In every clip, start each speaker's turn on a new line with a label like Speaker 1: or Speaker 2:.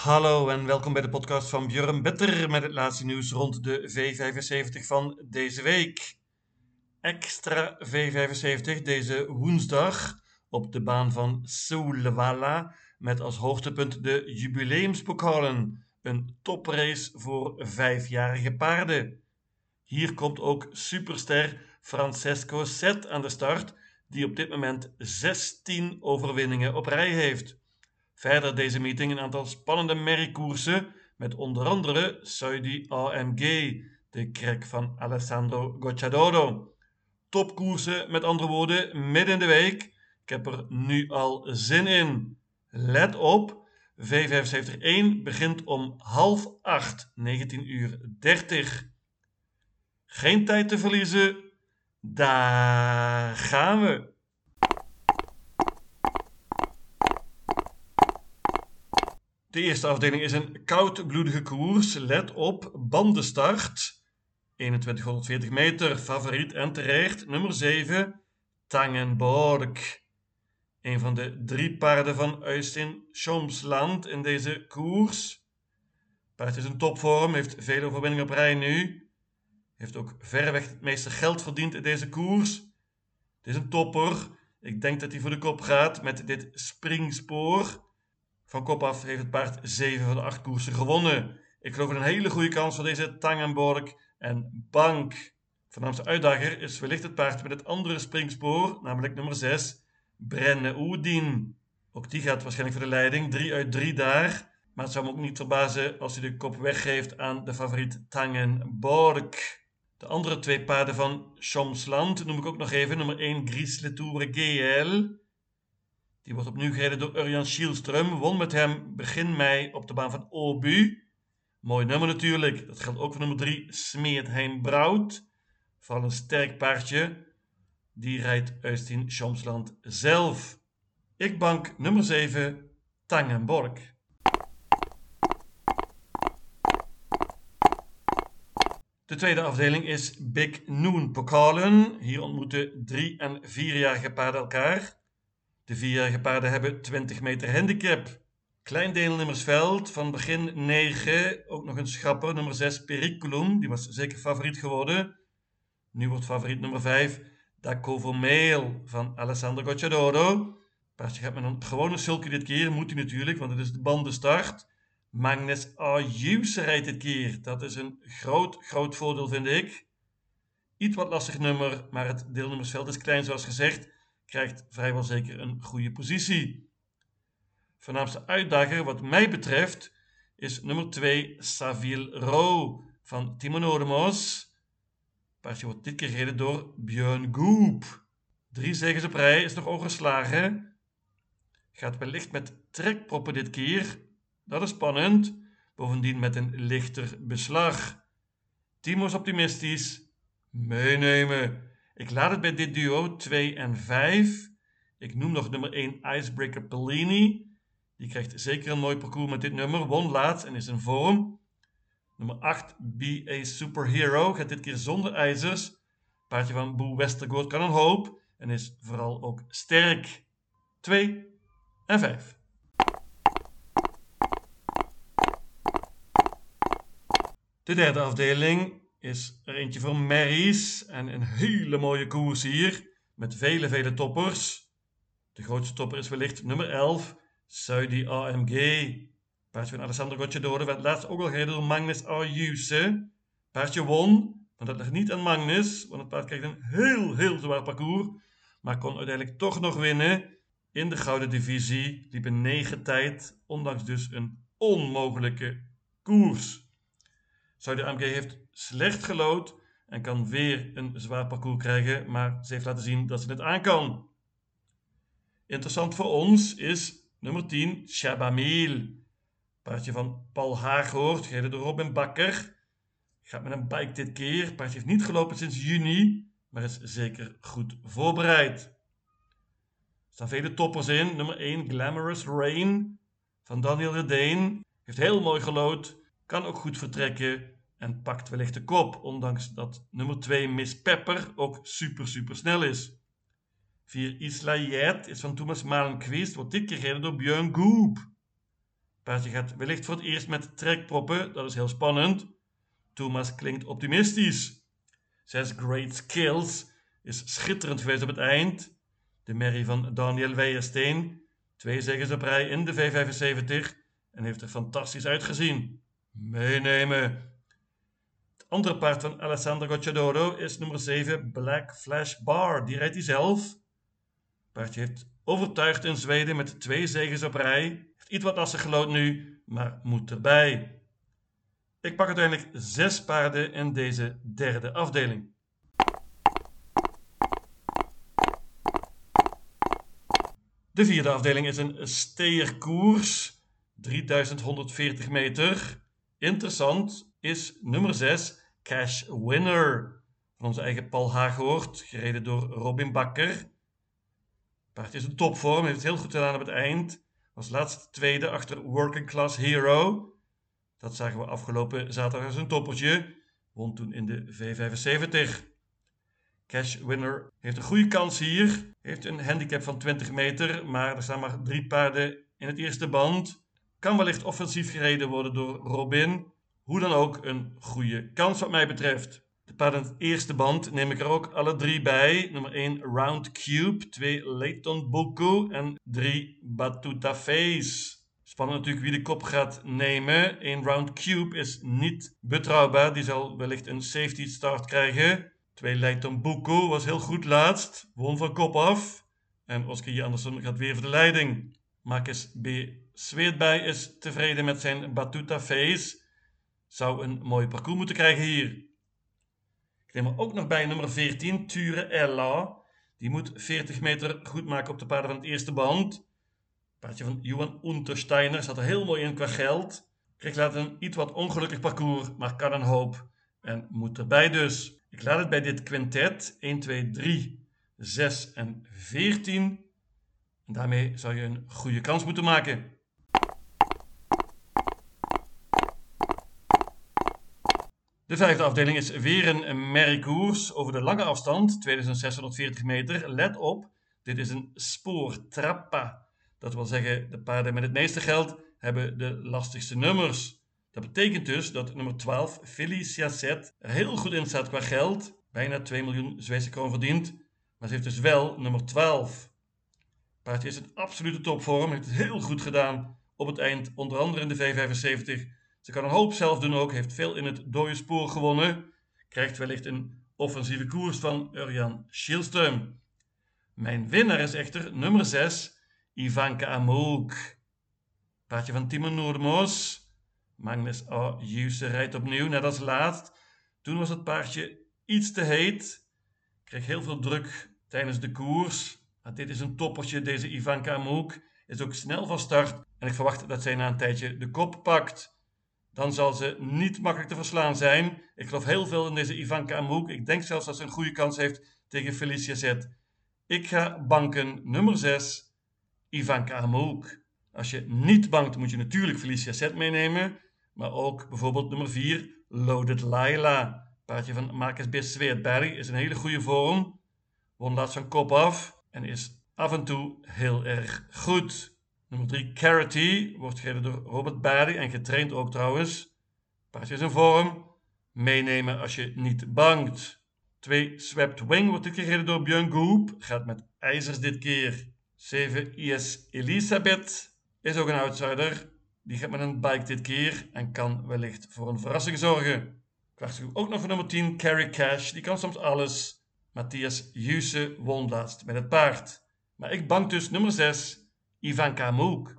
Speaker 1: Hallo en welkom bij de podcast van Björn Better met het laatste nieuws rond de V75 van deze week. Extra V75 deze woensdag op de baan van Soulewala met als hoogtepunt de jubileumspokalen, een toprace voor vijfjarige paarden. Hier komt ook superster Francesco Set aan de start, die op dit moment 16 overwinningen op rij heeft. Verder deze meeting een aantal spannende merriekoersen met onder andere Saudi AMG, de krek van Alessandro Gocciadoro. Topkoersen met andere woorden midden in de week. Ik heb er nu al zin in. Let op, V75-1 begint om half acht, 19 uur 30. Geen tijd te verliezen. Daar gaan we. De eerste afdeling is een koudbloedige koers. Let op, bandenstart. 2140 meter, favoriet en terecht. Nummer 7, Tangenborg. Een van de drie paarden van Uistin Schomsland in deze koers. Paard is in topvorm, heeft veel overwinningen op rij nu. Heeft ook verreweg het meeste geld verdiend in deze koers. Het is een topper. Ik denk dat hij voor de kop gaat met dit springspoor. Van kop af heeft het paard 7 van de 8 koersen gewonnen. Ik geloof in een hele goede kans voor deze Tangenborg en Bank. Voornaamste uitdager is wellicht het paard met het andere springspoor, namelijk nummer 6, Brenne Oedin. Ook die gaat waarschijnlijk voor de leiding, 3 uit 3 daar. Maar het zou me ook niet verbazen als hij de kop weggeeft aan de favoriet Tangenborg. De andere twee paarden van Chomsland noem ik ook nog even. Nummer 1 Gris Tour GL. Die wordt opnieuw gereden door Urjan Schielström. Won met hem begin mei op de baan van Obu. Mooi nummer natuurlijk. Dat geldt ook voor nummer 3 Smeertheim Brout. Vooral een sterk paardje. Die rijdt Eustin Chomsland zelf. Ik bank nummer 7 Tangenborg. De tweede afdeling is Big Noon Pokalen. Hier ontmoeten drie- en vierjarige paarden elkaar. De vierjarige paarden hebben 20 meter handicap. Klein deelnemersveld van begin 9. Ook nog een schrapper, nummer 6 Periculum. Die was zeker favoriet geworden. Nu wordt favoriet nummer 5 Dacovo Mail van Alessandro Gocciadoro. Paardje gaat met een gewone sulky dit keer. Moet hij natuurlijk, want het is de bandenstart. Magnus Ayuse rijdt dit keer. Dat is een groot, groot voordeel, vind ik. Iets wat lastig nummer, maar het deelnemersveld is klein, zoals gezegd. Krijgt vrijwel zeker een goede positie. Voornaamste uitdager, wat mij betreft, is nummer 2 Saville Rowe van Timon Odemos. Paardje wordt dit keer gereden door Björn Goop. Drie zegens op rij is nog ongeslagen. Gaat wellicht met trekproppen dit keer, dat is spannend. Bovendien met een lichter beslag. Timo is optimistisch. Meenemen. Ik laat het bij dit duo 2 en 5. Ik noem nog nummer 1 Icebreaker Pellini. Die krijgt zeker een mooi parcours met dit nummer. Won laatst en is in vorm. Nummer 8 BA Superhero gaat dit keer zonder ijzers. Paardje van Boe Westergoed kan een hoop en is vooral ook sterk. 2 en 5. De derde afdeling is er eentje voor Marys en een hele mooie koers hier met vele, vele toppers. De grootste topper is wellicht nummer 11, Saudi AMG. Paardje van Alessandro Gocciadoro werd laatst ook al gereden door Magnus Ayuse. Paardje won, maar dat ligt niet aan Magnus, want het paard kreeg een heel, heel zwaar parcours, maar kon uiteindelijk toch nog winnen. In de gouden divisie liep een negen tijd, ondanks dus een onmogelijke koers. Saudi AMG heeft slecht gelood en kan weer een zwaar parcours krijgen, maar ze heeft laten zien dat ze het aan kan. Interessant voor ons is nummer 10, Shabamil. Paardje van Paul Haaghoort, gereden door Robin Bakker. Gaat met een bike dit keer. Paardje heeft niet gelopen sinds juni, maar is zeker goed voorbereid. Er staan vele toppers in. Nummer 1, Glamorous Rain van Daniel Redeen. Heeft heel mooi gelood, kan ook goed vertrekken en pakt wellicht de kop, ondanks dat nummer 2 Miss Pepper ook super super snel is. 4 Isla Jet is van Thomas Malenquist, wordt dit keer gereden door Björn Goop. Paardje gaat wellicht voor het eerst met trekproppen, dat is heel spannend. Thomas klinkt optimistisch. Zes Great Skills is schitterend geweest op het eind. De merrie van Daniel Weijersteen. Twee zegens op rij in de V75 en heeft er fantastisch uitgezien. Meenemen. Het andere paard van Alessandro Gocciadoro is nummer 7 Black Flash Bar. Die rijdt hij zelf. Paardje heeft overtuigd in Zweden met twee zegens op rij. Heeft iets wat lastig gelood nu, maar moet erbij. Ik pak uiteindelijk zes paarden in deze derde afdeling. De vierde afdeling is een steerkoers, 3140 meter. Interessant is nummer 6, Cash Winner, van onze eigen Paul Haaghoort, gereden door Robin Bakker. Paard is een topvorm, heeft het heel goed gedaan op het eind. Was laatste tweede achter Working Class Hero. Dat zagen we afgelopen zaterdag als een toppertje. Won toen in de V75. Cash Winner heeft een goede kans hier. Heeft een handicap van 20 meter, maar er staan maar drie paarden in het eerste band. Kan wellicht offensief gereden worden door Robin. Hoe dan ook, een goede kans wat mij betreft. De paarden eerste band neem ik er ook alle drie bij. Nummer 1 Round Cube, 2 Leighton Boku en 3 Batuta Face. Spannend natuurlijk wie de kop gaat nemen. 1 Round Cube is niet betrouwbaar. Die zal wellicht een safety start krijgen. 2 Leighton Boku was heel goed laatst. Won van kop af. En Oscar J. Anderson gaat weer voor de leiding. Marcus B. Zweetbij is tevreden met zijn Batuta Face. Zou een mooi parcours moeten krijgen hier. Ik neem er ook nog bij nummer 14, Ture Ella. Die moet 40 meter goed maken op de paarden van het eerste band. Paardje van Johan Untersteiner zat er heel mooi in qua geld. Kreeg later een iets wat ongelukkig parcours, maar kan een hoop. En moet erbij dus. Ik laat het bij dit quintet 1, 2, 3, 6 en 14. Daarmee zou je een goede kans moeten maken. De vijfde afdeling is weer een merriekoers over de lange afstand, 2640 meter. Let op, dit is een spoortrappa. Dat wil zeggen, de paarden met het meeste geld hebben de lastigste nummers. Dat betekent dus dat nummer 12, Felicia Set, er heel goed in staat qua geld. Bijna 2 miljoen Zweedse kroon verdient. Maar ze heeft dus wel nummer 12. Paardje is een absolute topvorm. Heeft het heel goed gedaan op het eind. Onder andere in de V75. Ze kan een hoop zelf doen ook. Heeft veel in het dode spoor gewonnen. Krijgt wellicht een offensieve koers van Urjan Schielström. Mijn winnaar is echter nummer 6, Ivanka Amouk. Paardje van Timo Noordemoos. Magnus A. Rijdt opnieuw, net als laatst. Toen was het paardje iets te heet. Kreeg heel veel druk tijdens de koers. Dit is een toppertje, deze Ivanka Amouk. Is ook snel van start. En ik verwacht dat zij na een tijdje de kop pakt. Dan zal ze niet makkelijk te verslaan zijn. Ik geloof heel veel in deze Ivanka Amouk. Ik denk zelfs dat ze een goede kans heeft tegen Felicia Zet. Ik ga banken nummer 6, Ivanka Amouk. Als je niet bankt, moet je natuurlijk Felicia Zet meenemen. Maar ook bijvoorbeeld nummer 4, Loaded Laila. Paardje van Marcus B. Zweetberg is een hele goede vorm. Won laatst van kop af en is af en toe heel erg goed. Nummer 3, Carity, wordt gereden door Robert Barry en getraind ook trouwens. Paardje is in vorm. Meenemen als je niet bangt. 2, Swept Wing wordt dit gereden door Björn Goop. Gaat met ijzers dit keer. 7, IS Elisabeth is ook een outsider. Die gaat met een bike dit keer en kan wellicht voor een verrassing zorgen. Waarschuw ook nog voor nummer 10, Carry Cash. Die kan soms alles. Matthias Juse won laatst met het paard. Maar ik bank dus nummer 6, Ivanka Moek.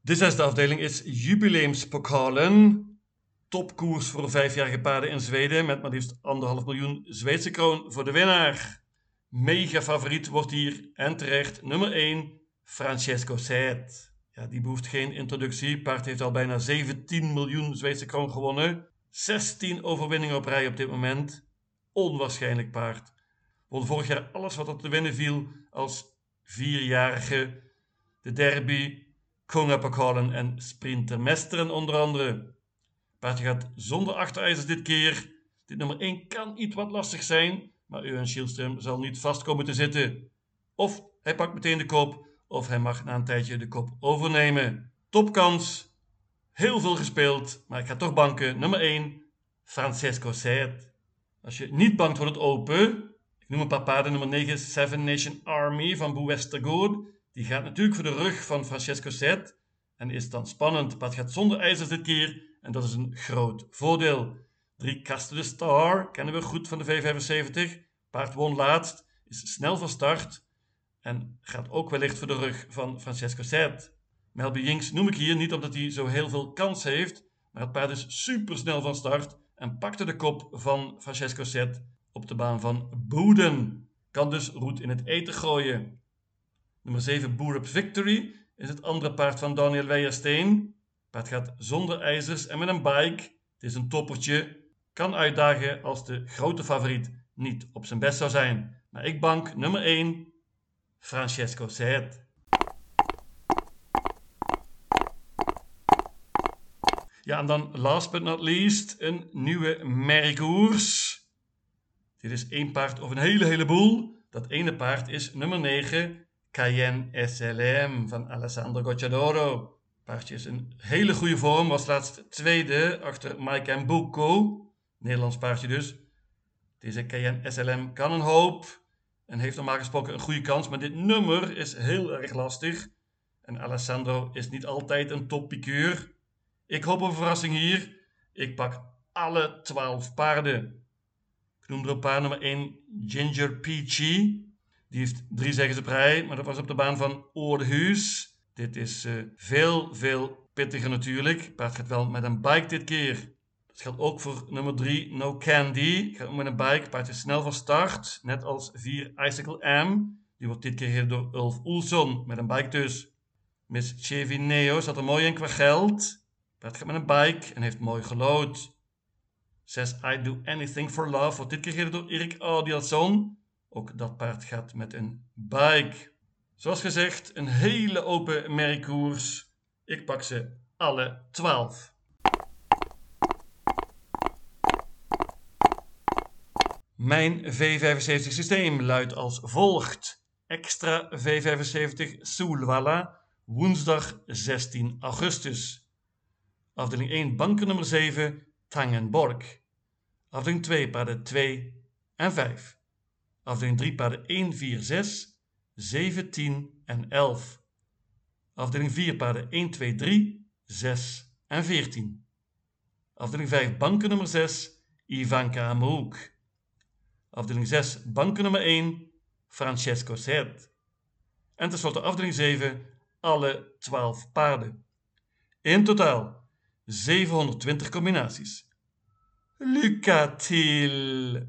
Speaker 1: De zesde afdeling is jubileumspokalen. Topkoers voor vijfjarige paarden in Zweden met maar liefst anderhalf miljoen Zweedse kroon voor de winnaar. Mega favoriet wordt hier en terecht nummer 1 Francesco Zet. Ja, die behoeft geen introductie. Paard heeft al bijna 17 miljoen Zweedse kroon gewonnen. 16 overwinningen op rij op dit moment. Onwaarschijnlijk paard. Won vorig jaar alles wat op te winnen viel als vierjarige. De derby, Kongapokalen en Sprintermesteren onder andere. Paardje gaat zonder achterijzers dit keer. Dit nummer 1 kan iets wat lastig zijn, maar Eugen Schielström zal niet vast komen te zitten. Of hij pakt meteen de kop of hij mag na een tijdje de kop overnemen. Topkans, heel veel gespeeld, maar ik ga toch banken. Nummer 1, Francesco Zet. Als je niet bangt voor het open, ik noem een paar paarden. Nummer 9, Seven Nation Army van Boe Westergaard. Die gaat natuurlijk voor de rug van Francesco Zet en is dan spannend. Het gaat zonder ijzers dit keer en dat is een groot voordeel. 3 Caste de Star, kennen we goed van de V75. Paard won laatst, is snel van start en gaat ook wellicht voor de rug van Francesco Zet. Melby Jinks noem ik hier niet omdat hij zo heel veel kans heeft, maar het paard is super snel van start en pakte de kop van Francesco Zet op de baan van Boeden. Kan dus roet in het eten gooien. Nummer 7 Boer Victory is het andere paard van Daniel Weijersteen. Het paard gaat zonder ijzers en met een bike. Het is een toppertje. Kan uitdagen als de grote favoriet niet op zijn best zou zijn. Maar ik bank nummer 1, Francesco Zet. Ja, en dan last but not least een nieuwe merkkoers. Dit is één paard of een hele heleboel. Dat ene paard is nummer 9, Cayenne SLM van Alessandro Gocciadoro. Paardje is een hele goede vorm, was laatst tweede achter Mike Mbuko. Nederlands paardje dus. Deze Cayenne SLM kan een hoop en heeft normaal gesproken een goede kans, maar dit nummer is heel erg lastig. En Alessandro is niet altijd een toppikuur. Ik hoop op een verrassing hier. Ik pak alle 12 paarden. Ik noem er een paar. Nummer 1 Ginger Peachy. Die heeft drie zegens op rij, maar dat was op de baan van Oordehuis. Dit is uh, veel, veel pittiger natuurlijk. Paard gaat wel met een bike dit keer. Dat geldt ook voor nummer 3 No Candy. Gaat ook met een bike. Paard is snel van start. Net als 4 Icicle M. Die wordt dit keer gereden door Ulf Oelson. Met een bike dus. Miss Chevy Neo zat er mooi in qua geld. Paard gaat met een bike en heeft mooi gelood. 6 I Do Anything for Love wordt dit keer gereden door Erik Audielson. Ook dat paard gaat met een bike. Zoals gezegd, een hele open merkkoers. Ik pak ze alle 12. Mijn V75 systeem luidt als volgt. Extra V75 Soelwalla, woensdag 16 augustus. Afdeling 1, banken nummer 7, Tangenborg. Afdeling 2, paarden 2 en 5. Afdeling 3 paarden 1, 4, 6, 7, 10 en 11. Afdeling 4 paarden 1, 2, 3, 6 en 14. Afdeling 5 banken nummer 6, Ivanka Amouk. Afdeling 6 banken nummer 1, Francesco Zet. En tenslotte afdeling 7, alle 12 paarden. In totaal 720 combinaties. Lucatil!